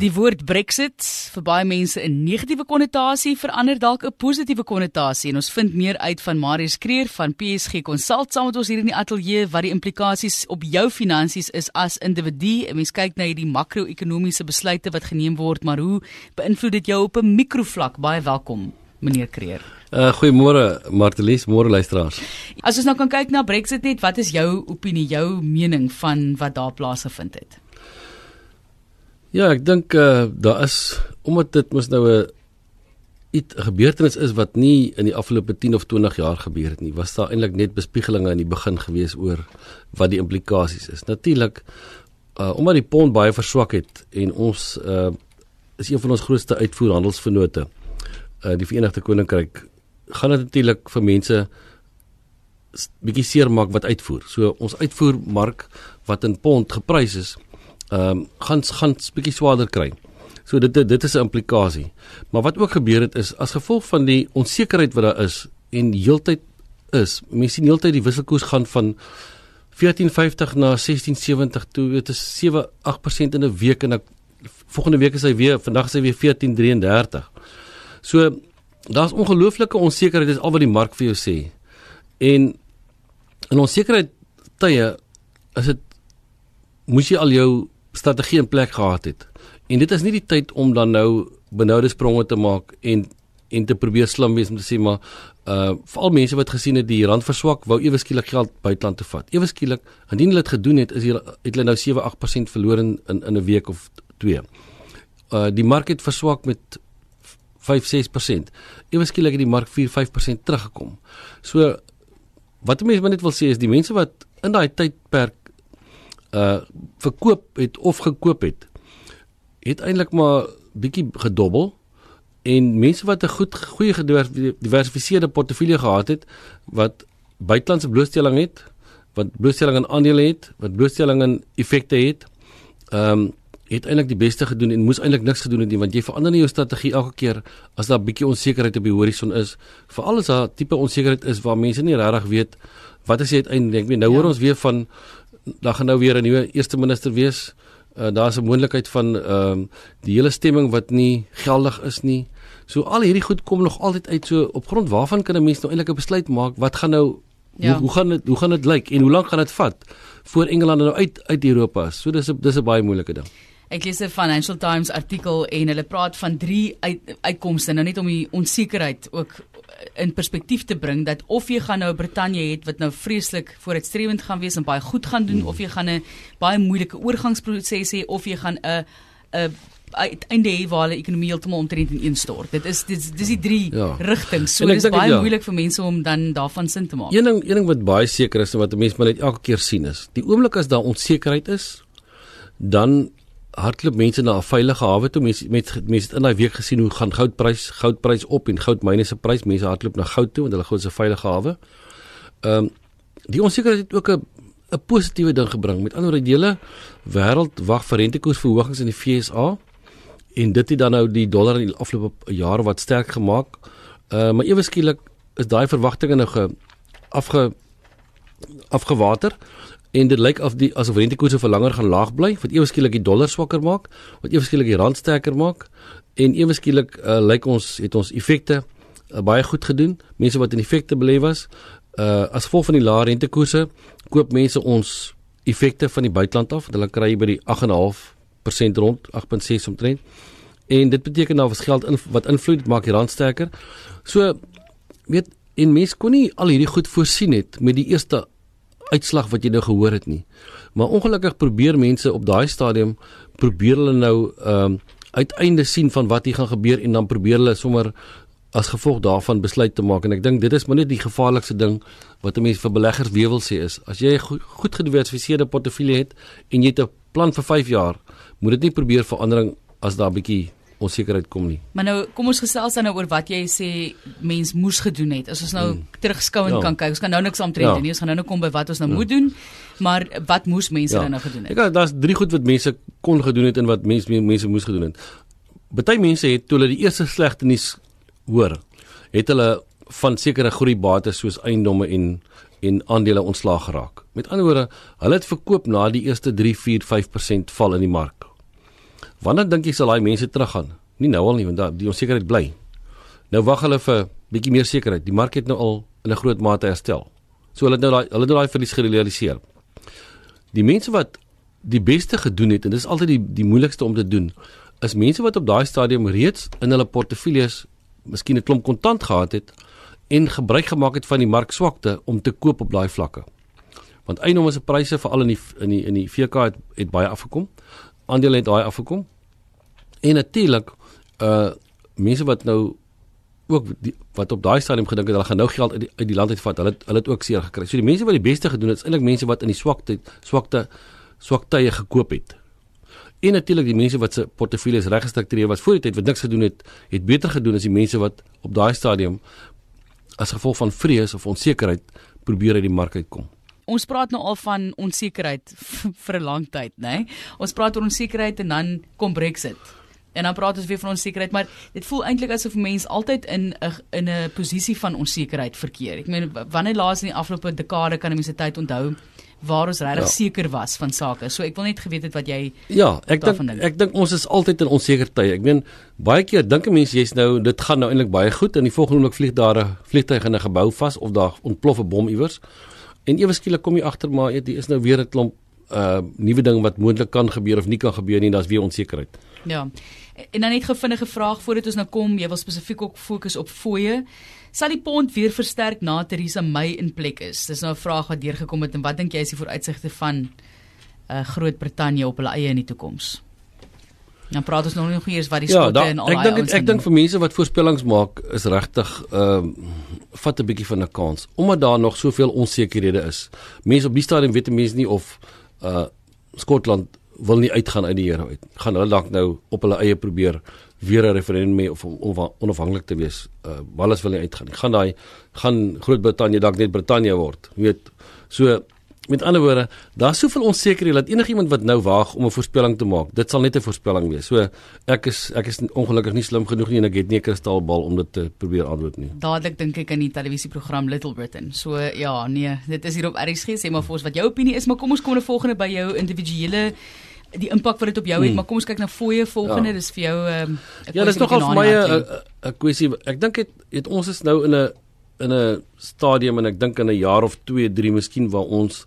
Die woord Brexit vir baie mense 'n negatiewe konnotasie verander dalk 'n positiewe konnotasie en ons vind meer uit van Marius Kreer van PSG Consult saam met ons hier in die ateljee wat die implikasies op jou finansies is as individu. 'n Mens kyk na hierdie makro-ekonomiese besluite wat geneem word, maar hoe beïnvloed dit jou op 'n mikrovlak? Baie welkom, meneer Kreer. Uh goeiemôre Martelies, môre luisteraars. As ons nou kan kyk na Brexit net, wat is jou opinie, jou mening van wat daar plaasgevind het? Ja, ek dink uh daar is omdat dit mos nou 'n iets gebeurtenis is wat nie in die afgelope 10 of 20 jaar gebeur het nie. Was daar eintlik net bespiegelinge in die begin gewees oor wat die implikasies is. Natuurlik uh omdat die pond baie verswak het en ons uh is een van ons grootste uitvoerhandelsvennote uh die Verenigde Koninkryk gaan dit natuurlik vir mense bietjie seermaak wat uitvoer. So ons uitvoermark wat in pond geprys is ehm um, gaan gaan 'n bietjie swaarder kry. So dit dit is 'n implikasie. Maar wat ook gebeur het is as gevolg van die onsekerheid wat daar is en heeltyd is, mense sien heeltyd die wisselkoers gaan van 1450 na 1670 toe, dit is 7 8% in 'n week en ek volgende week is hy weer, vandag is hy weer 1433. So daar's ongelooflike onsekerheid, dis al wat die mark vir jou sê. En in onsekerheid tye is dit moes jy al jou strategie in plek gehad het. En dit is nie die tyd om dan nou benoude spronge te maak en en te probeer slim wees om te sê maar uh veral mense wat gesien het die rand verswak wou ewe skielik geld buiteland toe vat. Ewe skielik, indien hulle dit gedoen het, is hulle het hulle nou 7-8% verloor in in 'n week of 2. Uh die mark het verswak met 5-6%. Ewe skielik het die mark 4-5% teruggekom. So wat mense maar net wil sê is die mense wat in daai tydperk uh verkoop het of gekoop het het eintlik maar bietjie gedobbel en mense wat 'n goed goeie gediversifiseerde portefeulje gehad het wat buitelandse blootstelling het wat blootstelling aan aandele het wat blootstelling aan effekte het ehm um, het eintlik die beste gedoen en moes eintlik niks gedoen het nie want jy verander nie jou strategie elke keer as daar bietjie onsekerheid op die horison is veral as daar tipe onsekerheid is waar mense nie regtig weet wat as jy uiteindelik weet nou ja. hoor ons weer van daar gaan nou weer 'n nuwe eerste minister wees. Uh, Daar's 'n moontlikheid van ehm um, die hele stemming wat nie geldig is nie. So al hierdie goed kom nog altyd uit so op grond waarvan kan 'n mens nou eintlik 'n besluit maak wat gaan nou ja. hoe, hoe gaan dit hoe gaan dit lyk en hoe lank gaan dit vat voor Engeland nou uit uit Europa is. So dis 'n dis 'n baie moeilike ding. Ek lees 'n Financial Times artikel en hulle praat van drie uit, uitkomste nou net om die onsekerheid ook in perspektief te bring dat of jy gaan nou Brittanje het wat nou vreeslik vooruitstrewend gaan wees en baie goed gaan doen of jy gaan 'n baie moeilike oorgangsproses hê of jy gaan 'n 'n einde hê waar die ekonomie heeltemal omtrent instort. Dit is dit dis die drie ja. rigtings. So dit is baie ja. moeilik vir mense om dan daarvan sin te maak. Een ding een ding wat baie seker is en wat mense maar net elke keer sien is, die oomblik as daar onsekerheid is, dan hardloop mense na 'n veilige hawe toe. Mense met mense het in daai week gesien hoe gaan goudprys goudprys op en goudmyne se prys. Mense hardloop na goud toe want hulle glo dit is 'n veilige hawe. Ehm um, die onsekerheid het ook 'n 'n positiewe ding gebring. Met ander woorde, die hele wêreld wag vir rentekoersverhogings in die FSA en dit het dan nou die dollar in die afgelope jare wat sterk gemaak. Ehm uh, maar ewe skielik is daai verwagtinge nou ge afge afgewater en dit lyk of die asof rentekoerse vir langer gaan laag bly wat ewe skielik die dollar swakker maak wat ewe skielik die rand sterker maak en ewe skielik uh, lyk ons het ons effekte uh, baie goed gedoen. Mense wat in effekte belê was uh, as gevolg van die lae rentekoerse koop mense ons effekte van die buiteland af hulle kry by die 8.5% rond 8.6 omtrent. En dit beteken daar was geld in, wat invloed maak die rand sterker. So weet en mense kon nie al hierdie goed voorsien het met die eerste uitslag wat jy nou gehoor het nie. Maar ongelukkig probeer mense op daai stadium probeer hulle nou ehm um, uiteinde sien van wat hier gaan gebeur en dan probeer hulle sommer as gevolg daarvan besluit te maak en ek dink dit is maar net die gevaarlikste ding wat 'n mens vir beleggers weer wil sê is as jy 'n goed, goed gediversifiseerde portefeulje het en jy het 'n plan vir 5 jaar, moet dit nie probeer verandering as daar 'n bietjie onsekerheid kom nie. Maar nou kom ons gesels dan nou oor wat jy sê mens moes gedoen het. As ons nou hmm. terugskou en ja. kan kyk, ons kan nou niks omtrent ja. nie. Ons gaan nou nou kom by wat ons nou ja. moet doen. Maar wat moes mense ja. nou gedoen het? Ek daar's drie goed wat mense kon gedoen het en wat mense mense moes gedoen het. Party mense het toe hulle die eerste slegte nuus hoor, het hulle van sekere groeibates soos eiendomme en en aandele ontslaag geraak. Met ander woorde, hulle het verkoop na die eerste 3, 4, 5% val in die mark Wanneer dink jy sal daai mense teruggaan? Nie nou al nie, want daai die onsekerheid bly. Nou wag hulle vir bietjie meer sekerheid. Die mark het nou al in 'n groot mate herstel. So hulle het nou daai hulle het nou daai verlies gerealiseer. Die mense wat die beste gedoen het en dis altyd die die moeilikste om te doen, is mense wat op daai stadium reeds in hulle portefeuilles miskien 'n klomp kontant gehad het en gebruik gemaak het van die markswakte om te koop op daai vlakke. Want eiendomme se pryse veral in die in die in die VK het, het baie afgekom. Aandele het daai afgekom. En natuurlik uh mense wat nou ook die, wat op daai stadium gedink het hulle gaan nou geld uit die, uit die land uitvat. Hulle hulle het ook seer gekry. So die mense wat die beste gedoen het, is eintlik mense wat in die swakte swakte swaktye gekoop het. En natuurlik die mense wat se portefeuilles reg gestruktureer was voor die tyd wat niks gedoen het, het beter gedoen as die mense wat op daai stadium as gevolg van vrees of onsekerheid probeer uit die mark uitkom. Ons praat nou al van onsekerheid vir 'n lang tyd, né? Nee? Ons praat oor onsekerheid en dan kom Brexit. En dan praat ons weer van onsekerheid, maar dit voel eintlik asof mense altyd in 'n in 'n posisie van onsekerheid verkeer. Ek meen wanneer laas in die afgelope dekade kan mense tyd onthou waar ons regtig ja. seker was van sake. So ek wil net geweet het wat jy Ja, ek dink ek dink ons is altyd in onseker tye. Ek meen baie keer dink 'n mens jy's nou dit gaan nou eintlik baie goed en die volgende oomblik vlieg daar 'n vliegtuig in 'n gebou vas of daar ontplof 'n bom iewers. En ewe skielik kom jy agter maar dit is nou weer 'n klomp uh nuwe ding wat moontlik kan gebeur of nie kan gebeur nie, daar's weer onsekerheid. Ja. En dan net gevinnige vraag voordat ons nou kom, jy wil spesifiek ook fokus op fooie. Sal die pond weer versterk na Theresa May in plek is? Dis nou 'n vraag wat deurgekom het en wat dink jy is die vooruitsigte van uh Groot-Brittanje op hulle eie in die toekoms? Dan praat ons nog nie eers wat die ja, skotte en al daai Ek dink ek dink vir mense wat voorspellings maak is regtig ehm uh, vat 'n bietjie van 'n kans omdat daar nog soveel onsekerhede is. Mense op die stadium weet mense nie of uh Skotland wil nie uitgaan uit die Here uit. Gaan hulle dalk nou op hulle eie probeer weer 'n referendum mee of om onafhanklik te wees. Uh Wales wil nie uitgaan nie. Gaan daai gaan Groot-Brittanje dalk net Brittanje word. Jy weet. So met ander woorde, daar's soveel onsekerheid dat enigiemand wat nou waag om 'n voorspelling te maak, dit sal net 'n voorspelling wees. So ek is ek is ongelukkig nie slim genoeg nie en ek het nie 'n kristalbal om dit te probeer antwoord nie. Dadelik dink ek aan die televisieprogram Little Britain. So ja, nee, dit is hier op RSG sê maar vir ons wat jou opinie is, maar kom ons kom nou volgende by jou individuele die impak wat dit op jou het, hmm. maar kom ons kyk na fooie volgende, ja. dis vir jou ehm, 'n um, Ja, dis nogal vir my 'n 'n kwessie. Ek dink het, het ons is nou in 'n in 'n stadium en ek dink in 'n jaar of 2, 3 miskien waar ons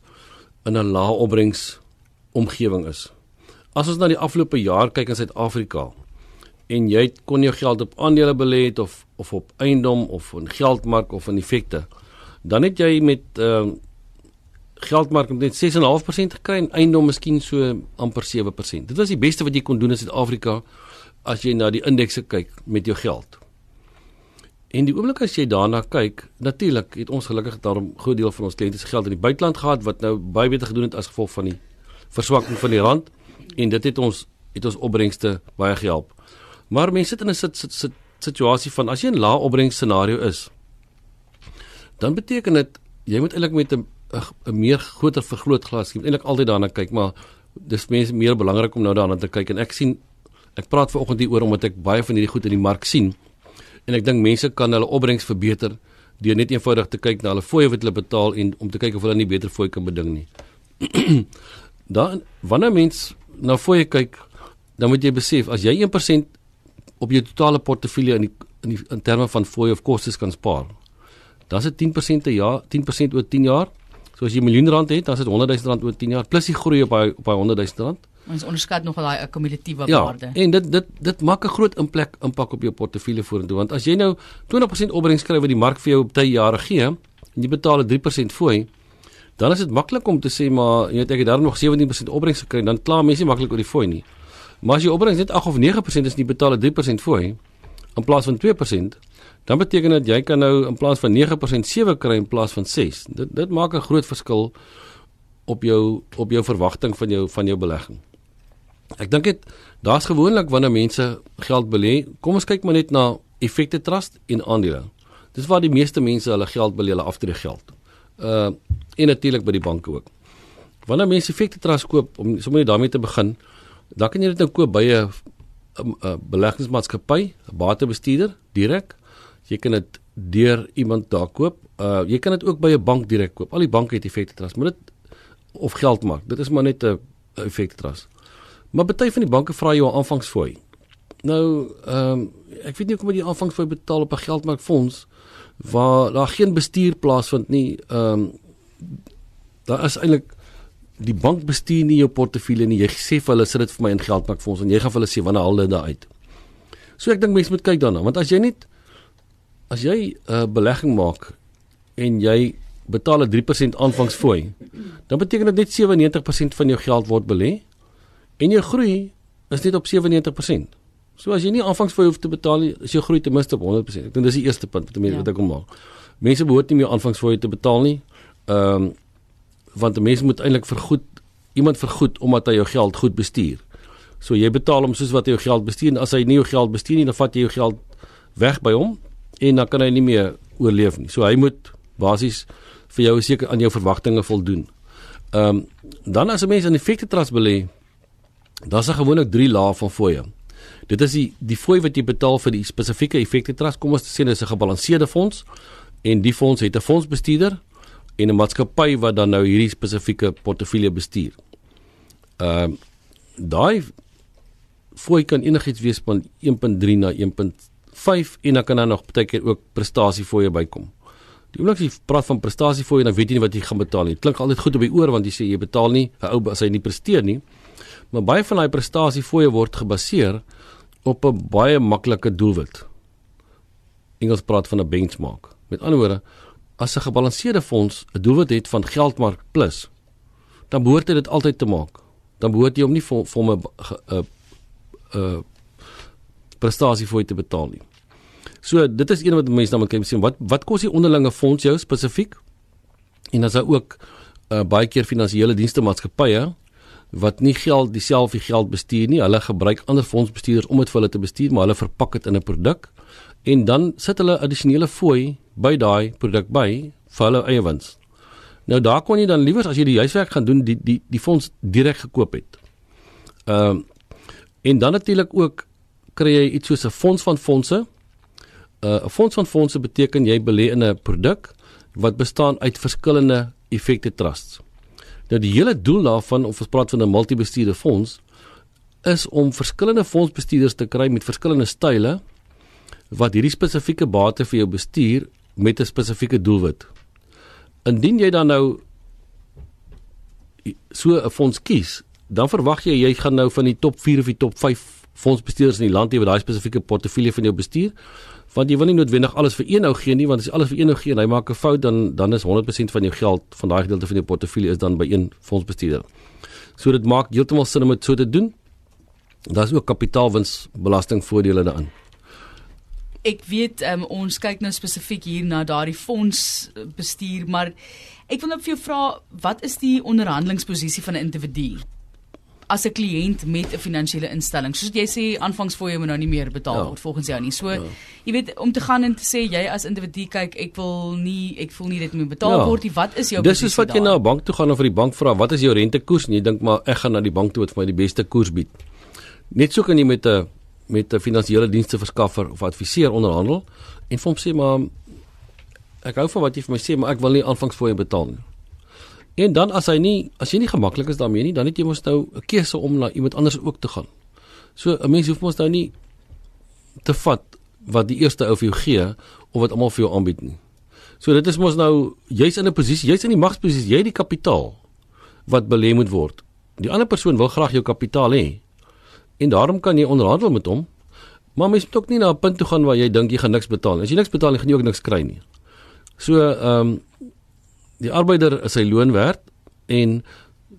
in 'n lae opbrengs omgewing is. As ons na die afgelope jaar kyk in Suid-Afrika en jy kon jou geld op aandele belê het of of op eiendom of in geldmark of in effekte, dan het jy met ehm uh, geldmark net 6.5% gekry en eiendom miskien so amper 7%. Dit was die beste wat jy kon doen in Suid-Afrika as jy na die indekse kyk met jou geld. En die oomblik as jy daarna kyk, natuurlik het ons gelukkig daarom groot deel van ons kliënte se geld in die buiteland gehad wat nou baie beter gedoen het as gevolg van die verswakking van die rand en dit het ons het ons opbrengste baie gehelp. Maar mense sit in 'n sit, sit, sit, situasie van as jy 'n lae opbrengs scenario is, dan beteken dit jy moet eintlik met 'n 'n meer groter vergrootglas. Ek moet eintlik altyd daarna kyk, maar dis mense meer belangrik om nou daarna te kyk en ek sien ek praat vanoggend hier oor omdat ek baie van hierdie goed in die mark sien. En ek dink mense kan hulle opbrengs verbeter deur net eenvoudig te kyk na hulle fooie wat hulle betaal en om te kyk of hulle nie beter fooie kan beding nie. dan wanneer mens na fooie kyk, dan moet jy besef as jy 1% op jou totale portefeulje in die in die in terme van fooie of kostes kan spaar. Dan is dit 10% per jaar, 10% oor 10 jaar. So as jy 'n miljoen rand het, dan is dit 100 000 rand oor 10 jaar plus die groei op daai op daai 100 000 rand. Ons onderskat nog daai akkumulatiewe ja, waarde. Ja, en dit dit dit maak 'n groot impak impak op jou portefeulje vorentoe want as jy nou 20% opbrengs kry wat die mark vir jou op tye jare gee en jy betaal 'n 3% fooi, dan is dit maklik om te sê maar jy weet ek het daar nog 17% opbrengs gekry, dan kla mense nie maklik oor die fooi nie. Maar as jy opbrengs net 8 of 9% is, jy betaal 'n 3% fooi in plaas van 2% dan beteken dit jy kan nou in plaas van 9% 7 kry in plaas van 6. Dit dit maak 'n groot verskil op jou op jou verwagting van jou van jou belegging. Ek dink dit daar's gewoonlik wanneer mense geld belê, kom ons kyk maar net na effekte trust en aandele. Dis waar die meeste mense hulle geld belê, hulle aftree geld. Uh en natuurlik by die banke ook. Wanneer mense effekte trust koop om sommer net daarmee te begin, dan kan jy dit nou koop by 'n 'n beleggingsmaatskappy, 'n batebestuurder direk Jy kan dit deur iemand daar koop. Uh jy kan dit ook by 'n bank direk koop. Al die banke het effekte trust, maar dit of geld maak. Dit is maar net 'n effekte trust. Maar baie van die banke vra jou 'n aanvangsfooi. Nou, ehm um, ek weet nie hoekom jy die aanvangsfooi betaal op 'n geldmarkfonds waar daar geen bestuur plaasvind nie. Ehm um, daar is eintlik die bank bestuur nie jou portefeulje nie. Jy sê vir hulle sit dit vir my in geldmarkfonds en jy gaan vir hulle sê wanneer haal dit uit. So ek dink mense moet kyk daarna want as jy net as jy 'n uh, belegging maak en jy betaal 'n 3% aanvangsfooi, dan beteken dit net 97% van jou geld word belê en jou groei is net op 97%. So as jy nie aanvangsfooi hoef te betaal nie, is jou groei ten minste op 100%. Ek dink dis die eerste punt wat mense ja. wat ek wil maak. Mense behoort nie meer aanvangsfooi te betaal nie. Ehm um, want 'n mens moet eintlik vergoed iemand vergoed omdat hy jou geld goed bestuur. So jy betaal hom soos wat hy jou geld bestuur en as hy nie jou geld bestuur nie, dan vat jy jou geld weg by hom en dan kan hy nie meer oorleef nie. So hy moet basies vir jou seker aan jou verwagtinge voldoen. Ehm um, dan as 'n mens in effekte trust belê, dan is daar gewoonlik 3 lae van fooie. Dit is die die fooi wat jy betaal vir die spesifieke effekte trust. Kom ons sê dit is 'n gebalanseerde fonds en die fonds het 'n fondsbestuurder en 'n maatskappy wat dan nou hierdie spesifieke portefeulje bestuur. Ehm uh, daai fooi kan enigiets wees van 1.3 na 1.5 en dan kan daar nog baie keer ook prestasiefooie bykom. Die oomblik as jy praat van prestasiefooie dan weet jy nie wat jy gaan betaal nie. Klink altyd goed op die oor want jy sê jy betaal nie 'n ou as hy nie presteer nie. Maar baie van daai prestasiefooie word gebaseer op 'n baie maklike doelwit. Engels praat van 'n benchmark. Met ander woorde, as 'n gebalanseerde fonds 'n doelwit het van geldmark plus, dan behoort dit altyd te maak. Dan behoort jy om nie vir hom 'n uh prestasie vir te betaal nie. So dit is een wat mense dan moet kyk sien wat wat kos die onderlinge fonds jou spesifiek? En as hy ook uh baie keer finansiële dienste maatskappye wat nie geld dieselfde geld bestuur nie, hulle gebruik ander fondsbestuurders om dit vir hulle te bestuur, maar hulle verpak dit in 'n produk en dan sit hulle addisionele fooi by daai produk by vir hulle eie wins. Nou daar kon jy dan liewer as jy die huiswerk gaan doen, die die die fonds direk gekoop het. Ehm uh, En dan natuurlik ook kry jy iets soos 'n fonds van fondse. Uh, 'n Fonds van fondse beteken jy belê in 'n produk wat bestaan uit verskillende effekte trusts. Nou die hele doel daarvan of ons praat van 'n multibestuurde fonds is om verskillende fondsbestuurders te kry met verskillende style wat hierdie spesifieke bate vir jou bestuur met 'n spesifieke doelwit. Indien jy dan nou so 'n fonds kies, dan verwag jy jy gaan nou van die top 4 of die top 5 fondsbestuurders in die land hê wat daai spesifieke portefeulje van jou bestuur want jy wil nie noodwendig alles vir een ou gee nie want as jy alles vir een ou gee en hy maak 'n fout dan dan is 100% van jou geld van daai gedeelte van jou portefeulje is dan by een fondsbestuurder. So dit maak heeltemal sin om dit so te doen. Daar is ook kapitaalwinsbelasting voordele daarin. Ek weet um, ons kyk nou spesifiek hier na daardie fondsbestuur maar ek wil net vir jou vra wat is die onderhandelingsposisie van 'n individu? As 'n kliënt met 'n finansiële instelling. Soos jy sê aanvangsfooie moet nou nie meer betaal ja. word volgens jou nie. So ja. jy weet om te gaan en te sê jy as individu kyk ek wil nie ek voel nie dit moet betaal ja. word nie. Wat is jou Dis is wat jy na 'n bank toe gaan of vir die bank vra wat is jou rentekoers en jy dink maar ek gaan na die bank toe wat vir my die beste koers bied. Net so kan jy met 'n met 'n finansiële dienste verskaffer of adviseur onderhandel en vir hom sê maar ek hou van wat jy vir my sê maar ek wil nie aanvangsfooie betaal nie. En dan as hy nie as jy nie gemaklik is daarmee nie, dan het jy mos nou 'n keuse om na iemand anders ook te gaan. So 'n mens hoef mos nou nie te vat wat die eerste ou vir jou gee of wat almal vir jou aanbied nie. So dit is mos nou jy's in 'n posisie, jy's in die magsposisie, jy het die kapitaal wat belê moet word. Die ander persoon wil graag jou kapitaal hê. En daarom kan jy onderhandel met hom. Maar mens moet ook nie na 'n punt toe gaan waar jy dink jy gaan niks betaal nie. As jy niks betaal nie, gaan jy ook niks kry nie. So ehm um, die arbeider is sy loon werd en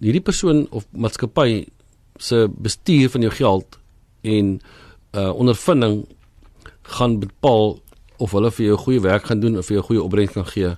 hierdie persoon of maatskappy se bestuur van jou geld en uh ondervinding gaan bepaal of hulle vir jou goeie werk gaan doen of vir jou goeie opbrengs kan gee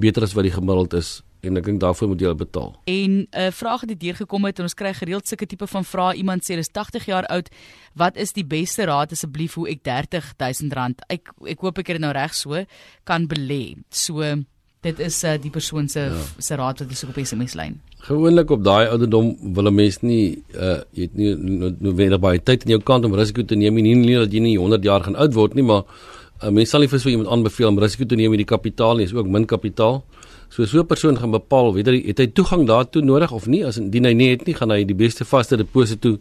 beter as wat die gemiddeld is en ek dink daarvoor moet jy betaal. En 'n uh, vraag het hier gekom het en ons kry gereeld sulke tipe van vrae. Iemand sê hulle is 80 jaar oud. Wat is die beste raad asseblief hoe ek R30000 ek ek hoop ek het dit nou reg so kan belê. So Dit is uh, die persoon se ja. se raad wat hulle op SMS lyn. Gewoonlik op daai ouderdom wil 'n mens nie uh jy het nie noodwendig baie tyd in jou kant om risiko te neem nie, nie dat jy nie 100 jaar gaan oud word nie, maar 'n uh, mens sal nie vir so iemand aanbeveel om risiko te neem met die kapitaal nie, is ook min kapitaal. So so 'n persoon gaan bepaal whether hy het hy toegang daartoe nodig of nie. As indien hy nie het nie, gaan hy die beste vaste deposito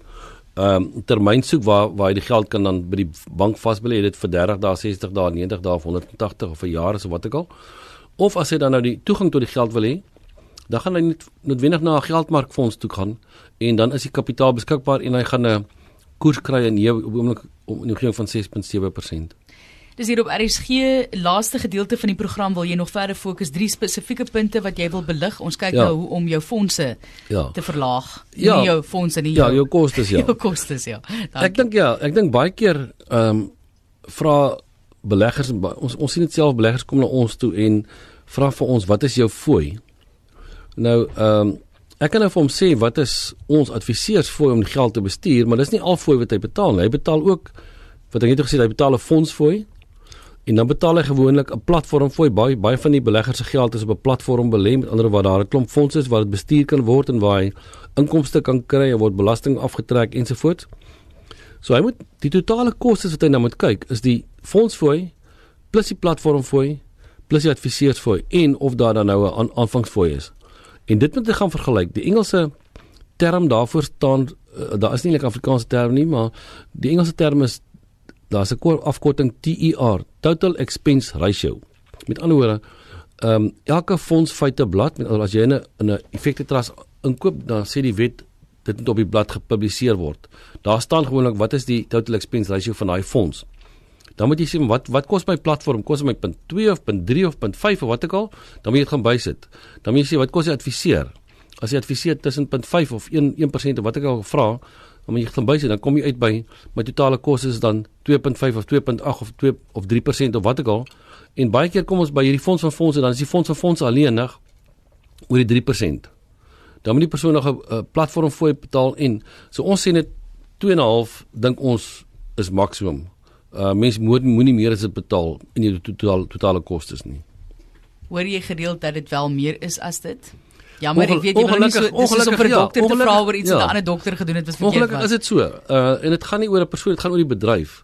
ehm um, termyn soek waar waar jy die geld kan dan by die bank vasbelê dit vir 30 dae, 60 dae, 90 dae of 180 of 'n jaar of wat ook al. Of as jy dan nou die toegang tot die geld wil hê, dan gaan hy net noodwendig na 'n geldmarkfonds toe gaan en dan is die kapitaal beskikbaar en hy gaan 'n koers kry in hier op oomblik om 'n omgewing van 6.7%. Dis hier op RSG laaste gedeelte van die program wil jy nog verder fokus drie spesifieke punte wat jy wil belig. Ons kyk ja. nou hoe om jou fondse ja. te verlaag. Ja. Nie jou fondse nie. Ja, jou, jou kostes ja. Jou kostes ja. Dankie. Ek dink ja, ek dink baie keer ehm um, vra beleggers ons ons sien dit self beleggers kom na ons toe en vra vir ons wat is jou fooi? Nou ehm um, ek kan nou vir hom sê wat is ons adviseurs fooi om geld te bestuur, maar dis nie al fooi wat hy betaal nie. Hy betaal ook wat ek net gesê hy betaal 'n fonds fooi en dan betaal hy gewoonlik 'n platform fooi. Baie baie van die beleggers se geld is op 'n platform belê, met ander woorde daar 'n klomp fondse is waar dit bestuur kan word en waar hy inkomste kan kry en word belasting afgetrek ensovoorts. So hy moet die totale kostes wat hy nou moet kyk is die fonds fooi plus die platform fooi plus die adviseurs fooi en of daar dan nou 'n aanvangsfooi is. En dit moet jy gaan vergelyk. Die Engelse term daarvoor staan uh, daar is nie 'n Afrikaanse term nie, maar die Engelse term is daar's 'n afkorting TER, Total Expense Ratio. Met ander woorde, ehm um, elke fonds feite blad, met as jy in 'n effekte trust inkoop, dan sê die wet dit moet op die blad gepubliseer word. Daar staan gewoonlik wat is die total expense ratio van daai fonds. Dan moet jy sê wat wat kos my platform? Kos my .2 of .3 of .5 of wat ook al? Dan moet jy dit gaan bysit. Dan moet jy sê wat kos die adviseur? As jy adviseer tussen .5 of 1 1% of wat ek al vra, dan moet jy gaan bysit. Dan kom jy uit by my totale kos is dan 2.5 of 2.8 of 2 of 3% of wat ook al. En baie keer kom ons by hierdie fonds van fondse dan is die fonds van fondse alleenig oor die 3%. Dan moet die persoon nog 'n platform fooi betaal en so ons sê net 2.5 dink ons is maksimum uh mense moet moenie meer as dit betaal in die totale totale kostes nie. Hoor jy gereeld dat dit wel meer is as dit? Jammer, ek weet jy wil nie so dis so vir 'n ja, dokter te vra oor iets ja. wat 'n ander dokter gedoen het wat verkeerd was. Ongelukkig is dit so. Uh en dit gaan nie oor 'n persoon, dit gaan oor die bedryf.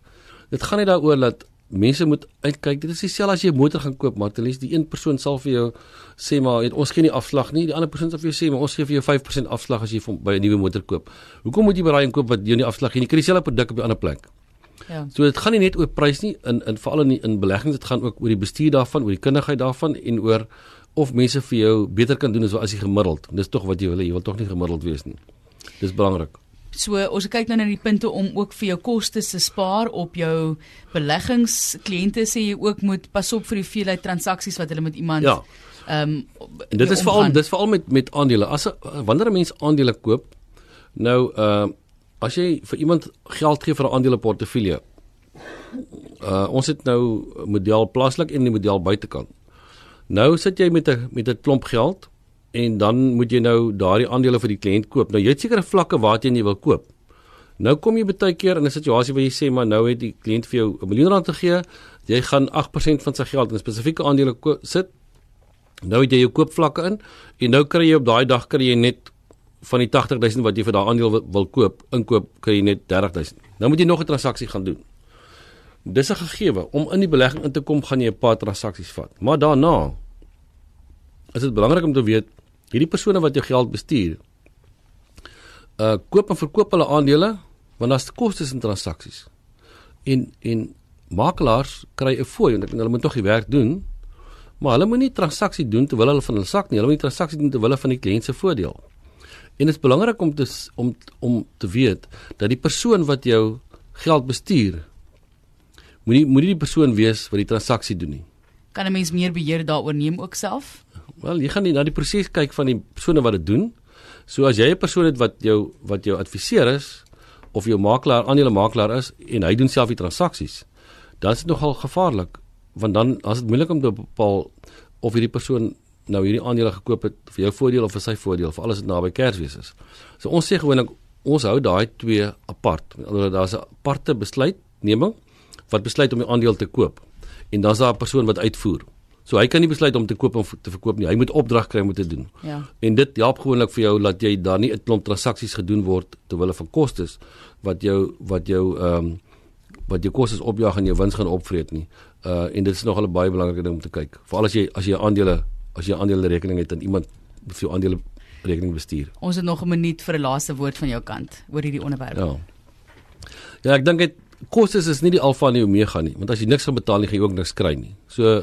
Dit gaan nie daaroor dat mense moet uitkyk. Dit is dieselfde as jy 'n motor gaan koop, maar ten minste die een persoon sal vir jou sê maar het, ons gee nie afslag nie. Die ander persoon sal vir jou sê maar ons gee vir jou 5% afslag as jy by 'n nuwe motor koop. Hoekom moet jy by daai een koop wat jou nie afslag gee nie? Jy kry dieselfde produk op 'n ander plek. Ja. So dit gaan nie net oor prys nie in in veral in in beleggings, dit gaan ook oor die bestuur daarvan, oor die kundigheid daarvan en oor of mense vir jou beter kan doen as as jy gemiddeld. Dis tog wat jy wil, jy wil tog nie gemiddeld wees nie. Dis belangrik. So ons kyk nou na die punte om ook vir jou kostes te spaar op jou beleggings. Kliënte sê jy ook moet pas op vir die veelheid transaksies wat hulle met iemand Ja. Ehm um, dit is veral dis veral met met aandele. As wanneer 'n mens aandele koop, nou ehm uh, as jy vir iemand geld gee vir 'n aandele portefeulje. Uh ons het nou model plaaslik en die model buitekant. Nou sit jy met 'n met 'n klomp geld en dan moet jy nou daardie aandele vir die kliënt koop. Nou jy het sekere vlakke waarteen jy wil koop. Nou kom jy baie keer in 'n situasie waar jy sê maar nou het die kliënt vir jou 'n miljoen rand te gee. Jy gaan 8% van sy geld in spesifieke aandele sit. Nou het jy jou koopvlakke in en nou kry jy op daai dag kry jy net van die 80000 wat jy vir daai aandeel wil, wil koop, inkoop kry jy net 30000. Nou moet jy nog 'n transaksie gaan doen. Dis 'n gegewe om in die belegging in te kom, gaan jy 'n paar transaksies vat. Maar daarna is dit belangrik om te weet hierdie persone wat jou geld bestuur uh koop en verkoop hulle aandele want daar's kostes in transaksies. En en makelaars kry 'n fooi want hulle moet tog die werk doen. Maar hulle moenie transaksie doen terwyl hulle van hulle sak nie. Hulle moet transaksie doen terwyl hulle van die kliënt se voordeel. En dit is belangrik om te om om te weet dat die persoon wat jou geld bestuur moenie moenie die persoon wees wat die transaksie doen nie. Kan 'n mens meer beheer daaroor neem ook self? Wel, jy gaan nie na die proses kyk van die persone wat dit doen. So as jy 'n persoon het wat jou wat jou adviseur is of jou makelaar, aandele makelaar is en hy doen self die transaksies, dan is dit nogal gevaarlik want dan as dit moeilik om te bepaal of hierdie persoon nou hierdie aandele gekoop het vir jou voordeel of vir sy voordeel vir alles wat naby Kersfees is. So ons sê gewoonlik ons hou daai twee apart. Alhoewel daar's 'n aparte besluitneming wat besluit om die aandeel te koop en dan's daar 'n persoon wat uitvoer. So hy kan nie besluit om te koop of te verkoop nie. Hy moet opdrag kry om dit te doen. Ja. En dit help gewoonlik vir jou dat jy daar nie 'n klomp transaksies gedoen word terwyl van kostes wat jou wat jou ehm um, wat jou kostes opjaag en jou wins gaan opvreet nie. Uh en dit is nog 'n baie belangrike ding om te kyk. Veral as jy as jy aandele as jy aandele rekening het en iemand vir jou aandele rekening bestuur. Ons het nog 'n minuut vir 'n laaste woord van jou kant oor hierdie onderwerp. Ja. Ja, ek dink dit kostes is nie die alfa en die omega nie, want as jy niks gaan betaal nie, gaan jy ook niks kry nie. So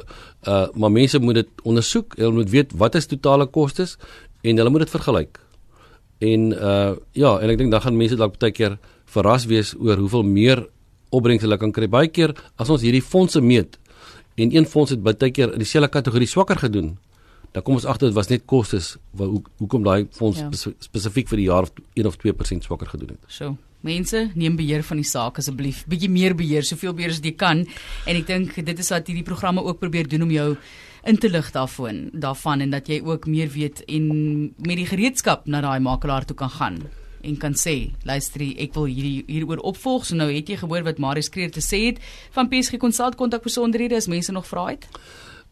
uh maar mense moet dit ondersoek, hulle moet weet wat is totale kostes en hulle moet dit vergelyk. En uh ja, en ek dink dan gaan mense dalk baie keer verras wees oor hoeveel meer opbrengs hulle kan kry. Baie keer as ons hierdie fondse meet en een fonds het baie keer in dieselfde kategorie swakker gedoen, dan kom ons agter dit was net kostes hoe hoekom daai fonds ja. spesifiek vir die jaar of 1 of 2% swakker gedoen het. So Mense, neem beheer van die saak asseblief. Bietjie meer beheer, soveel beheer as jy kan. En ek dink dit is wat hierdie programme ook probeer doen om jou in te lig daarvan, daarvan en dat jy ook meer weet en met die gereedskap na daai makelaar toe kan gaan en kan sê, luister, ek wil hierdie hieroor opvolg. So nou het jy gehoor wat Marius Kreer te sê het van PSG Consult kontak besonderhede as mense nog vra het.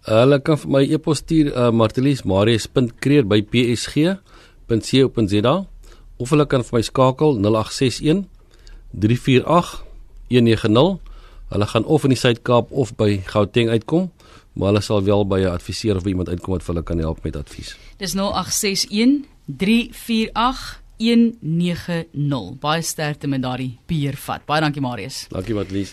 Hulle kan vir my e-pos stuur uh, martelies.kreer@psg.co.za of hulle kan vir my skakel 0861 348 190. Hulle gaan of in die Suid-Kaap of by Gauteng uitkom maar hulle sal wel by 'n adviseur of iemand uitkom wat vir hulle kan help met advies. Dis 0861 348 190. Baie sterkte met daardie beheervat. Baie dankie Marius. Dankie Matlies.